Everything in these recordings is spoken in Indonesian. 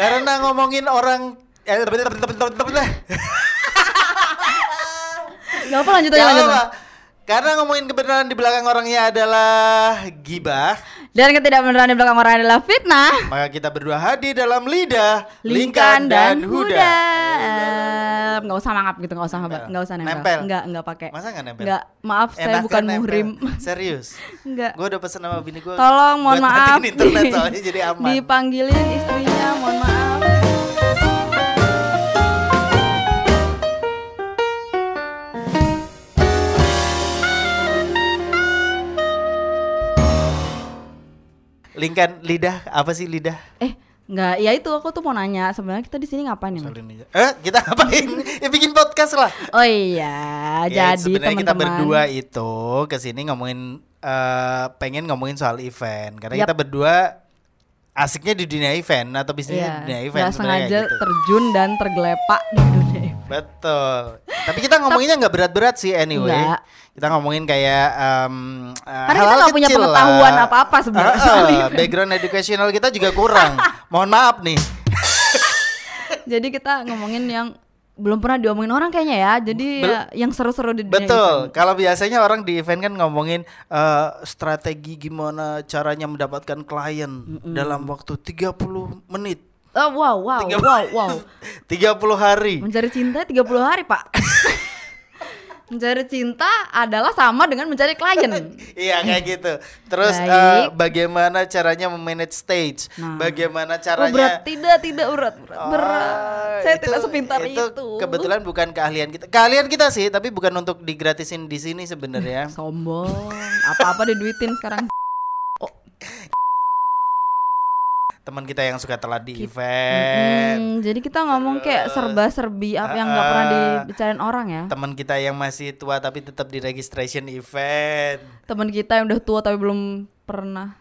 Karena ngomongin orang eh, Gak apa lanjut aja lanjut. Karena ngomongin kebenaran di belakang orangnya adalah gibah, Dan ketidakbenaran di belakang orang adalah fitnah. maka kita berdua hadir dalam lidah, Lingkan dan Huda. Nggak usah mangap gitu, nggak usah nggak usah nempel. Nempel. Nggak nggak pakai. Masa nggak nempel? Nggak, maaf saya Enakan bukan nempel. muhrim. Serius. Nggak. Gue udah pesen sama bini gue. Tolong mohon maaf. internet soalnya jadi aman. Dipanggilin istrinya, mohon maaf. Lingkan lidah apa sih lidah? Eh, nggak, ya itu aku tuh mau nanya sebenarnya kita di sini ngapain ya? Eh, kita ngapain? ya bikin podcast lah. Oh iya, Ya, jadi sebenarnya kita berdua itu ke sini ngomongin eh, pengen ngomongin soal event karena Yap. kita berdua asiknya di dunia event atau bisnisnya Iya, di dunia event sebenarnya sengaja gitu. terjun dan tergelepak di dunia event. Betul. Tapi kita ngomonginnya nggak berat-berat sih anyway. Kita ngomongin kayak um, Karena kita nggak punya pengetahuan apa-apa sebenarnya ah, event. background educational kita juga kurang. Mohon maaf nih. Jadi kita ngomongin yang belum pernah diomongin orang kayaknya ya. Jadi Bel- ya, yang seru-seru di dunia Betul. Kalau biasanya orang di event kan ngomongin eh, strategi gimana caranya mendapatkan klien dalam waktu 30 menit. Oh, wow, wow, Tiga- wow, wow. 30 hari. Mencari cinta 30 hari, Pak. mencari cinta adalah sama dengan mencari klien. Iya kayak gitu. Terus Baik. eh, bagaimana caranya memanage stage? Nah. Bagaimana Oh, caranya berat tidak, tidak berat, berat. Oh, berat. Saya itu- tidak sepintar itu. Kebetulan bukan keahlian kita. Keahlian kita sih, tapi bukan untuk digratisin di sini sebenarnya. Sombong. Apa-apa diduitin sekarang. Teman kita yang suka telat di event. Mm-mm, jadi kita ngomong kayak serba-serbi apa yang nggak pernah Ah. dibicarain orang ya. Teman kita yang masih tua tapi tetap di registration event. Teman kita yang udah tua tapi belum pernah.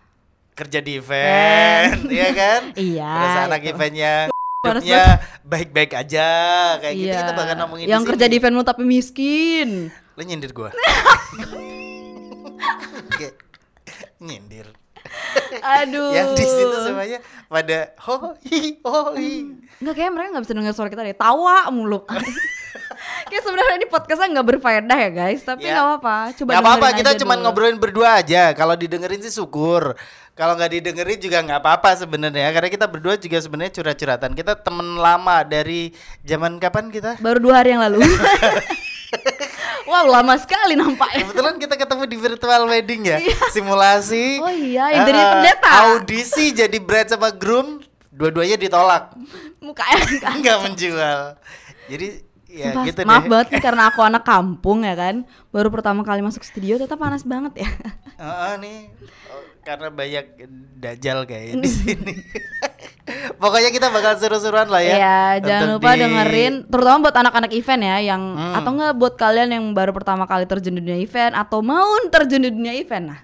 Kerja di event, iya kan? Iya, Berasa anak itu. eventnya hidupnya baik-baik aja kayak gitu Iya. kita bakal ngomongin yang di kerja di eventmu tapi miskin. Lo nyindir gua. Oke. nyindir. Aduh. Yang di situ semuanya pada ho hi ho hi. Nggak kayak mereka nggak bisa dengar suara kita deh. Tawa mulu. kayak sebenarnya ini podcastnya nggak berfaedah ya guys. Tapi Ya. nggak apa-apa. Coba Gak apa-apa, kita cuma ngobrolin berdua aja. Kalau didengerin sih syukur. Kalau nggak didengerin juga nggak apa-apa sebenarnya. Karena kita berdua juga sebenarnya curhat-curhatan. Kita temen lama dari zaman kapan kita? Baru dua hari yang lalu. wow lama sekali nampaknya. Kebetulan kita ketemu di virtual wedding ya. Simulasi. Oh iya, yang jadi Ah, pendeta. Audisi jadi bride sama groom, dua-duanya ditolak. Mukanya enggak. Nggak menjual. Jadi ya Sumpah, gitu maaf deh. banget nih karena aku anak kampung ya kan. Baru pertama kali masuk studio tetap panas banget ya. Heeh, nih oh, karena banyak dajal kayak di sini. Pokoknya kita bakal seru-seruan lah ya. Iya, jangan lupa di- dengerin terutama buat anak-anak event ya yang Hmm. atau enggak buat kalian yang baru pertama kali terjun di dunia event atau mau terjun di dunia event. Nah,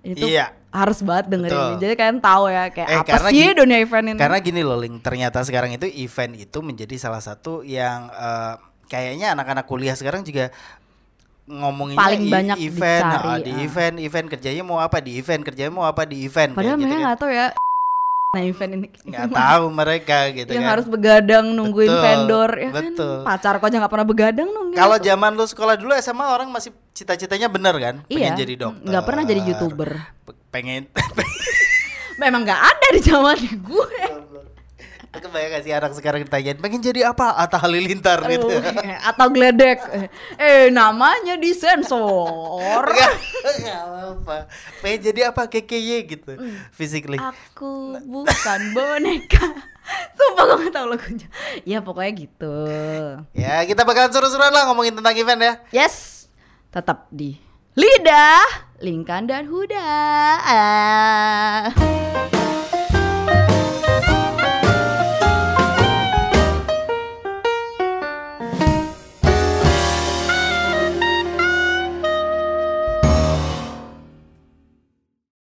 ini tuh Iya. harus banget dengerin. Betul. ini. Jadi kalian tahu ya kayak Eh, apa sih gi- dunia event ini. Karena gini loh, Ling, ternyata sekarang itu event itu menjadi salah satu yang eh, kayaknya anak-anak kuliah sekarang juga ngomongin Paling banyak event, dicari, ah, di ah. event, event kerjanya mau apa di event, kerjanya mau apa di event. Padahal kayak gitu mereka kan. nggak tahu ya nah event ini nggak tahu mereka gitu yang kan. harus begadang nungguin Betul, vendor ya betul. kan pacar kok aja nggak pernah begadang nungguin Kalau aku. zaman lu sekolah dulu SMA orang masih cita-citanya bener kan? Pengen iya jadi dokter. nggak pernah jadi youtuber Pe- Pengen memang nggak ada di zaman gue Kebayang gak sih anak sekarang ditanyain pengen jadi apa? Atta Halilintar gitu. Aduh, atau geledek eh, namanya disensor Enggak, enggak apa. Pengen jadi apa? KKY gitu. Physically. aku bukan boneka Sumpah gue gak tau lagunya Ya pokoknya gitu Ya, kita bakalan seru-seruan lah ngomongin tentang event ya. Yes Tetap di Lidah Lingkan dan Huda Ah.